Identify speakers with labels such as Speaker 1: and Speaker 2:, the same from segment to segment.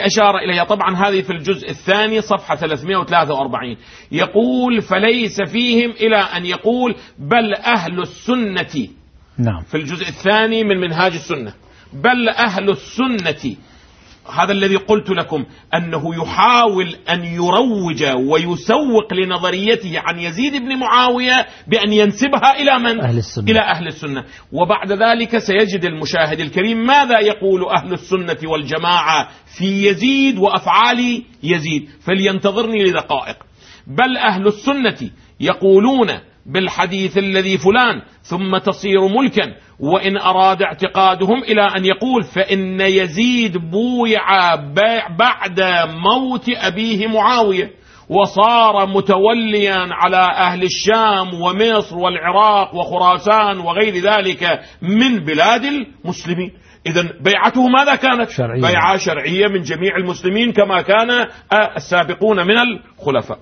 Speaker 1: أشار إليها. طبعا هذه في الجزء الثاني صفحة 343 يقول فليس فيهم إلى أن يقول بل أهل السنة.
Speaker 2: نعم.
Speaker 1: في الجزء الثاني من منهاج السنة. بل أهل السنة. هذا الذي قلت لكم أنه يحاول أن يروج ويسوق لنظريته عن يزيد بن معاوية بأن ينسبها إلى من؟
Speaker 2: أهل السنة.
Speaker 1: إلى أهل السنة وبعد ذلك سيجد المشاهد الكريم ماذا يقول أهل السنة والجماعة في يزيد وأفعال يزيد فلينتظرني لدقائق بل أهل السنة يقولون بالحديث الذي فلان ثم تصير ملكا وإن أراد اعتقادهم إلى أن يقول فإن يزيد بويع بعد موت أبيه معاوية وصار متوليا على أهل الشام ومصر والعراق وخراسان وغير ذلك من بلاد المسلمين إذا بيعته ماذا كانت؟
Speaker 2: شرعية.
Speaker 1: بيعة شرعية من جميع المسلمين كما كان السابقون من الخلفاء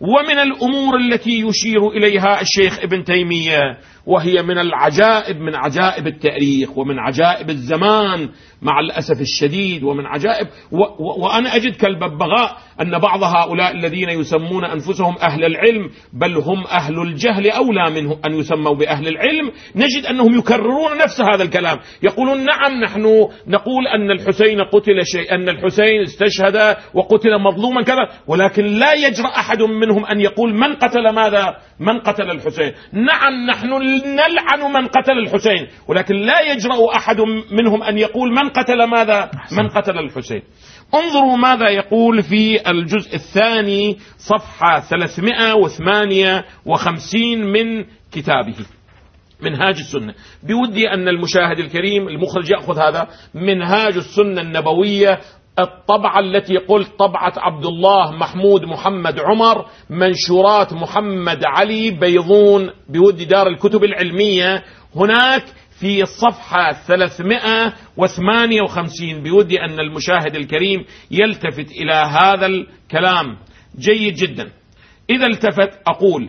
Speaker 1: ومن الأمور التي يشير إليها الشيخ ابن تيمية وهي من العجائب من عجائب التاريخ ومن عجائب الزمان مع الأسف الشديد ومن عجائب. و و وأنا أجد كالببغاء أن بعض هؤلاء الذين يسمون أنفسهم أهل العلم بل هم أهل الجهل أولى منهم أن يسموا بأهل العلم. نجد أنهم يكررون نفس هذا الكلام. يقولون نعم نحن نقول أن الحسين قتل شيء أن الحسين استشهد وقتل مظلوما كذا ولكن لا يجرأ أحد منهم أن يقول من قتل ماذا؟ من قتل الحسين. نعم نحن نلعن من قتل الحسين ولكن لا يجرأ أحد منهم أن يقول من قتل ماذا؟ من قتل الحسين. انظروا ماذا يقول في الجزء الثاني صفحة 358 من كتابه منهاج السنة. بودي أن المشاهد الكريم المخرج يأخذ هذا منهاج السنة النبوية الطبعة التي قلت طبعة عبد الله محمود محمد عمر منشورات محمد علي بيضون بودي دار الكتب العلمية. هناك في الصفحة 358 بودي أن المشاهد الكريم يلتفت إلى هذا الكلام. جيد جدا. إذا التفت أقول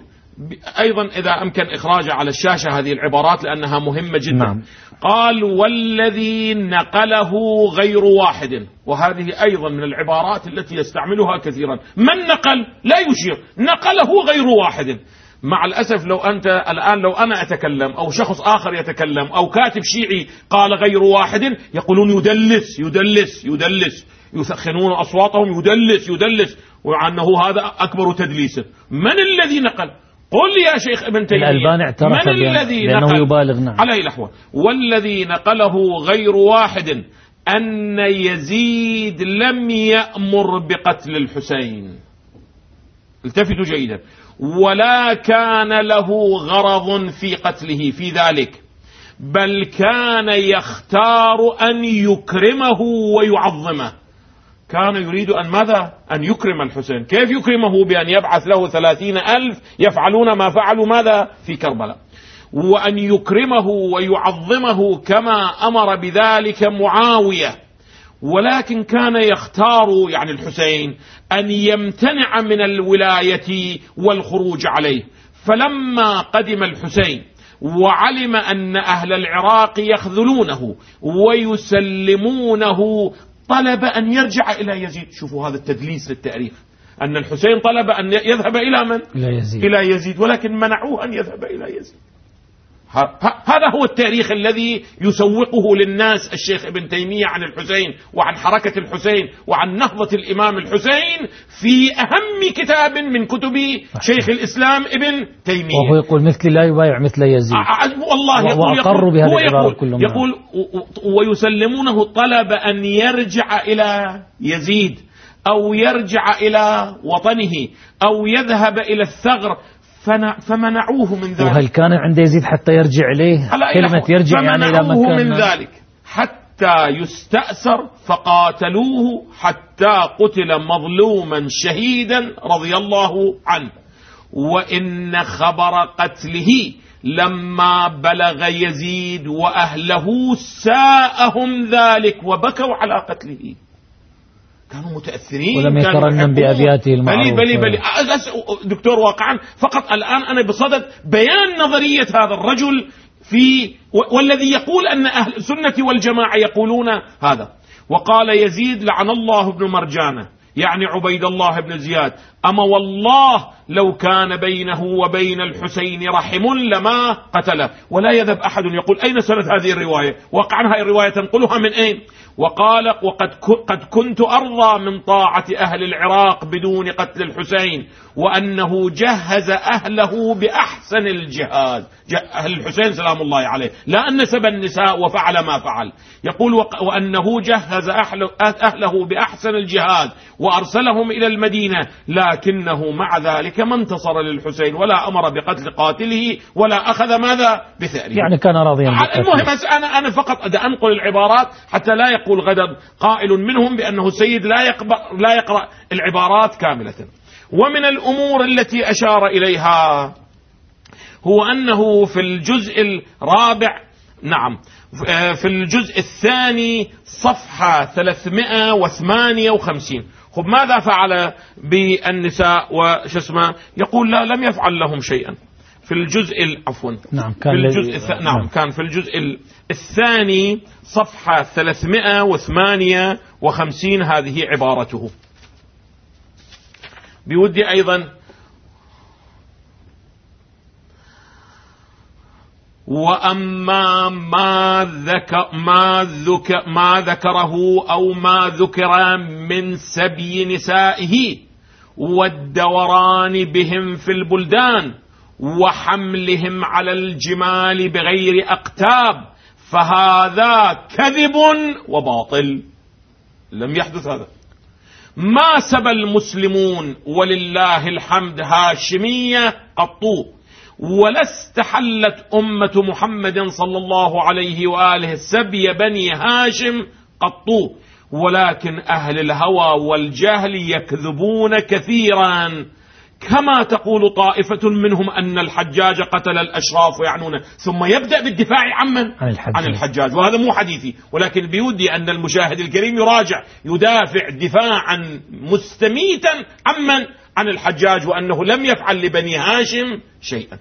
Speaker 1: أيضا إذا أمكن إخراجها على الشاشة هذه العبارات لأنها مهمة جدا.
Speaker 2: نعم.
Speaker 1: قال والذي نقله غير واحد. وهذه أيضا من العبارات التي يستعملها كثيرا. من نقل؟ لا يشير. نقله غير واحد. مع الأسف لو أنت الآن لو أنا أتكلم أو شخص آخر يتكلم أو كاتب شيعي قال غير واحد يقولون يدلس يدلس يدلس يسخنون أصواتهم يدلس يدلس وعنه هذا أكبر تدليسا من الذي نقل؟ قل يا شيخ ابن تيمية
Speaker 2: الألباني اعترف
Speaker 1: من الذي
Speaker 2: بأنه
Speaker 1: نقل؟
Speaker 2: يبالغ، نعم.
Speaker 1: على أي الأحوال. والذي نقله غير واحد أن يزيد لم يأمر بقتل الحسين. التفتوا جيدا. ولا كان له غرض في قتله في ذلك. بل كان يختار أن يكرمه ويعظمه. كان يريد أن ماذا؟ أن يكرم الحسين. كيف يكرمه؟ بأن يبعث له ثلاثين ألف يفعلون ما فعلوا ماذا؟ في كربلاء. وأن يكرمه ويعظمه كما أمر بذلك معاوية. ولكن كان يختار يعني الحسين أن يمتنع من الولاية والخروج عليه. فلما قدم الحسين وعلم أن أهل العراق يخذلونه ويسلمونه طلب أن يرجع إلى يزيد. شوفوا هذا التدليس للتأريخ. أن الحسين طلب أن يذهب إلى من؟
Speaker 2: إلى يزيد.
Speaker 1: إلى يزيد. ولكن منعوه أن يذهب إلى يزيد. هذا هو التاريخ الذي يسوقه للناس الشيخ ابن تيمية عن الحسين وعن حركة الحسين وعن نهضة الإمام الحسين في أهم كتاب من كتب شيخ الإسلام ابن تيمية
Speaker 2: وهو يقول مثلي لا يبايع مثل يزيد
Speaker 1: والله يقول هو
Speaker 2: العبارة
Speaker 1: يقول,
Speaker 2: كلهم.
Speaker 1: يقول ويسلمونه طلب أن يرجع إلى يزيد أو يرجع إلى وطنه أو يذهب إلى الثغر فمنعوه من ذلك.
Speaker 2: وهل كان عند يزيد حتى يرجع إليه؟ كلمة. يرجع يعني إلى
Speaker 1: فمنعوه
Speaker 2: مكان
Speaker 1: من ذلك. حتى يستأسر فقاتلوه حتى قتل مظلوما شهيدا رضي الله عنه. وإن خبر قتله لما بلغ يزيد وأهله ساءهم ذلك وبكوا على قتله. كانوا متأثرين
Speaker 2: ولم يترنم
Speaker 1: يحبون.
Speaker 2: بأبياته المعروفة.
Speaker 1: بلي بلي بلي دكتور واقعا فقط الآن أنا بصدد بيان نظرية هذا الرجل في والذي يقول أن أهل السنة والجماعة يقولون هذا وقال يزيد لعن الله ابن مرجانة يعني عبيد الله بن زياد أما والله لو كان بينه وبين الحسين رحم لما قتله. ولا يذهب أحد يقول أين سند هذه الرواية؟ وقعا هذه الرواية تنقلها من أين؟ وقال وقد قد كنت أرضى من طاعة أهل العراق بدون قتل الحسين وأنه جهز أهله بأحسن الجهاد. أهل الحسين سلام الله عليه. لا أن نسب النساء وفعل ما فعل. يقول وأنه جهز أهله بأحسن الجهاد وأرسلهم إلى المدينة. لكنه مع ذلك ما انتصر للحسين ولا أمر بقتل قاتله ولا أخذ ماذا؟ بثأره.
Speaker 2: يعني كان راضيا
Speaker 1: المهم أنا أنا فقط أنقل العبارات حتى لا يقول غدا قائل منهم بأنه السيد لا لا يقرأ العبارات كاملة. ومن الأمور التي أشار إليها هو أنه في الجزء الرابع نعم في الجزء الثاني صفحة 358 خب ماذا فعل بالنساء وش اسمه؟ يقول لا لم يفعل لهم شيئا. في الجزء عفوا.
Speaker 2: نعم كان
Speaker 1: في الجزء الث... نعم, نعم كان في الجزء الثاني صفحة 358 هذه عبارته. بودي أيضا واما ما ذكر ما ذكر ما ذكره أو ما ذكر من سبي نسائه والدوران بهم في البلدان وحملهم على الجمال بغير اقتاب فهذا كذب وباطل. لم يحدث هذا. ما سبى المسلمون ولله الحمد هاشمية قطو ولا استحلت أمة محمد صلى الله عليه وآله سبي بني هاشم قط ولكن أهل الهوى والجهل يكذبون كثيرا. كما تقول طائفة منهم أن الحجاج قتل الأشراف ويعنون ثم يبدأ بالدفاع عمن
Speaker 2: عن الحجاج,
Speaker 1: عن الحجاج. وهذا مو حديثي ولكن بيودي أن المشاهد الكريم يراجع يدافع دفاعا مستميتا عمن عن الحجاج وأنه لم يفعل لبني هاشم شيئا.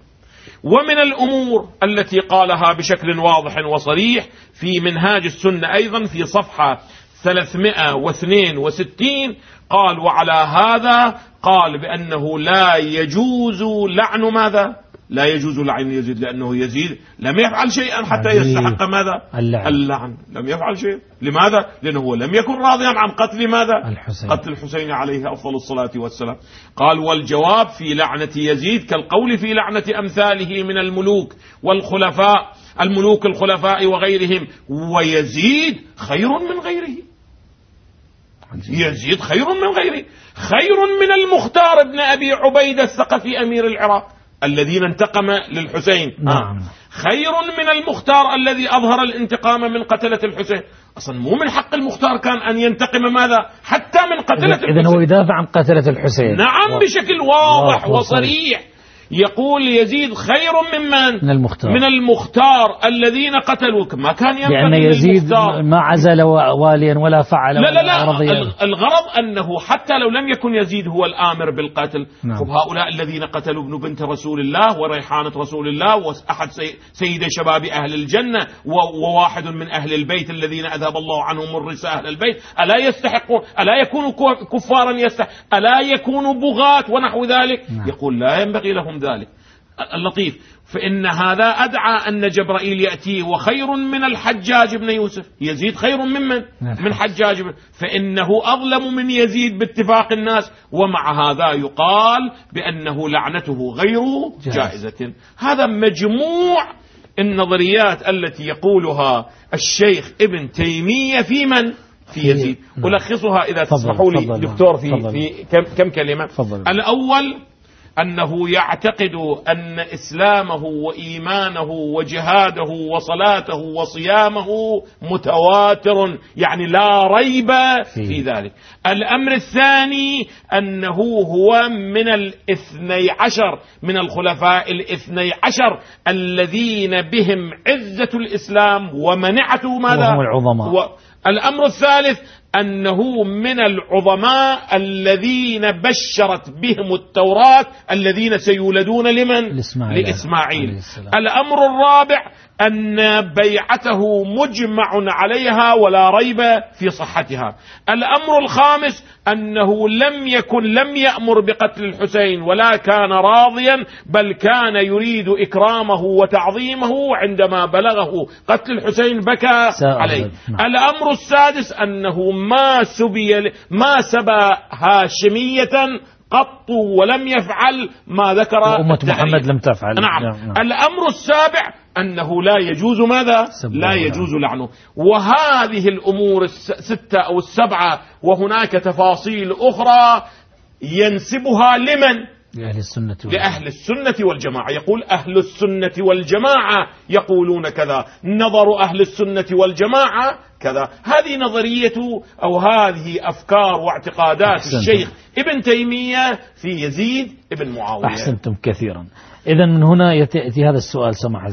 Speaker 1: ومن الأمور التي قالها بشكل واضح وصريح في منهاج السنة أيضا في صفحة 362 قال وعلى هذا قال بأنه لا يجوز لعن ماذا؟ لا يجوز لعن يزيد لأنه يزيد لم يفعل شيئا حتى يستحق ماذا؟
Speaker 2: اللعن,
Speaker 1: اللعن. لم يفعل شيء لماذا؟ لأنه لم يكن راضيا عن قتل ماذا؟
Speaker 2: الحسين.
Speaker 1: قتل الحسين عليه أفضل الصلاة والسلام. قال والجواب في لعنة يزيد كالقول في لعنة أمثاله من الملوك والخلفاء الملوك الخلفاء وغيرهم. ويزيد خير من غيره. يزيد خير من غيره. خير من المختار ابن أبي عبيدة الثقفي أمير العراق. الذين انتقم للحسين.
Speaker 2: نعم.
Speaker 1: خير من المختار الذي أظهر الانتقام من قتلة الحسين. أصلا مو من حق المختار كان أن ينتقم ماذا؟ حتى من قتلة الحسين
Speaker 2: إذن هو يدافع عن قتلة الحسين.
Speaker 1: نعم بشكل واضح. وصريح. يقول يزيد خير ممن
Speaker 2: من؟ المختار.
Speaker 1: من المختار الذين قتلوا. ما كان ينبغي
Speaker 2: لأن يزيد ما عزل واليا ولا فعل
Speaker 1: لا لا لا.
Speaker 2: رضيا.
Speaker 1: الغرض أنه حتى لو لم يكن يزيد هو الآمر بالقتل.
Speaker 2: نعم.
Speaker 1: هؤلاء الذين قتلوا ابن بنت رسول الله وريحانة رسول الله وأحد سيد شباب أهل الجنة وواحد من أهل البيت الذين أذهب الله عنهم الرس أهل البيت. ألا يستحقون ألا يكونوا كفارا يستحق ألا يكونوا بغاة ونحو ذلك؟
Speaker 2: نعم.
Speaker 1: يقول لا ينبغي لهم ذلك. اللطيف. فإن هذا أدعى أن جبرائيل يأتيه وخير من الحجاج بن يوسف. يزيد خير ممن
Speaker 2: نعم.
Speaker 1: من حجاج بن. فإنه أظلم من يزيد باتفاق الناس. ومع هذا يقال بأنه لعنته غير جائزة. هذا مجموع النظريات التي يقولها الشيخ ابن تيمية في من؟ في يزيد.
Speaker 2: نعم.
Speaker 1: ألخصها إذا تسمحوا لي
Speaker 2: فضل
Speaker 1: دكتور في, في كم, كم كلمة؟
Speaker 2: فضل
Speaker 1: الأول أنه يعتقد أن إسلامه وإيمانه وجهاده وصلاته وصيامه متواتر يعني لا ريب في ذلك. الأمر الثاني أنه هو من الاثني عشر من الخلفاء الاثني عشر الذين بهم عزة الإسلام ومنعته ماذا؟
Speaker 2: وهم العظماء.
Speaker 1: الأمر الثالث أنه من العظماء الذين بشرت بهم التوراة الذين سيولدون لمن؟
Speaker 2: لإسماعيل,
Speaker 1: لإسماعيل. الأمر الرابع أن بيعته مجمع عليها ولا ريب في صحتها الأمر الخامس أنه لم يكن لم يأمر بقتل الحسين ولا كان راضيا بل كان يريد إكرامه وتعظيمه عندما بلغه قتل الحسين بكى عليه نعم. الأمر السادس أنه ما سبي ما سبى هاشمية قط ولم يفعل ما ذكر
Speaker 2: وأمة محمد لم تفعل
Speaker 1: نعم. نعم. نعم. الأمر السابع أنه لا يجوز ماذا لا يجوز لعنه وهذه الأمور الستة أو السبعة وهناك تفاصيل أخرى ينسبها لمن
Speaker 2: لأهل السنة
Speaker 1: لأهل السنة والجماعة. يقول أهل السنة والجماعة يقولون كذا. نظر أهل السنة والجماعة كذا. هذه نظرية أو هذه أفكار واعتقادات أحسنتم. الشيخ ابن تيمية في يزيد ابن معاوية.
Speaker 2: أحسنتم كثيرا. إذا من هنا يأتي هذا السؤال سماحة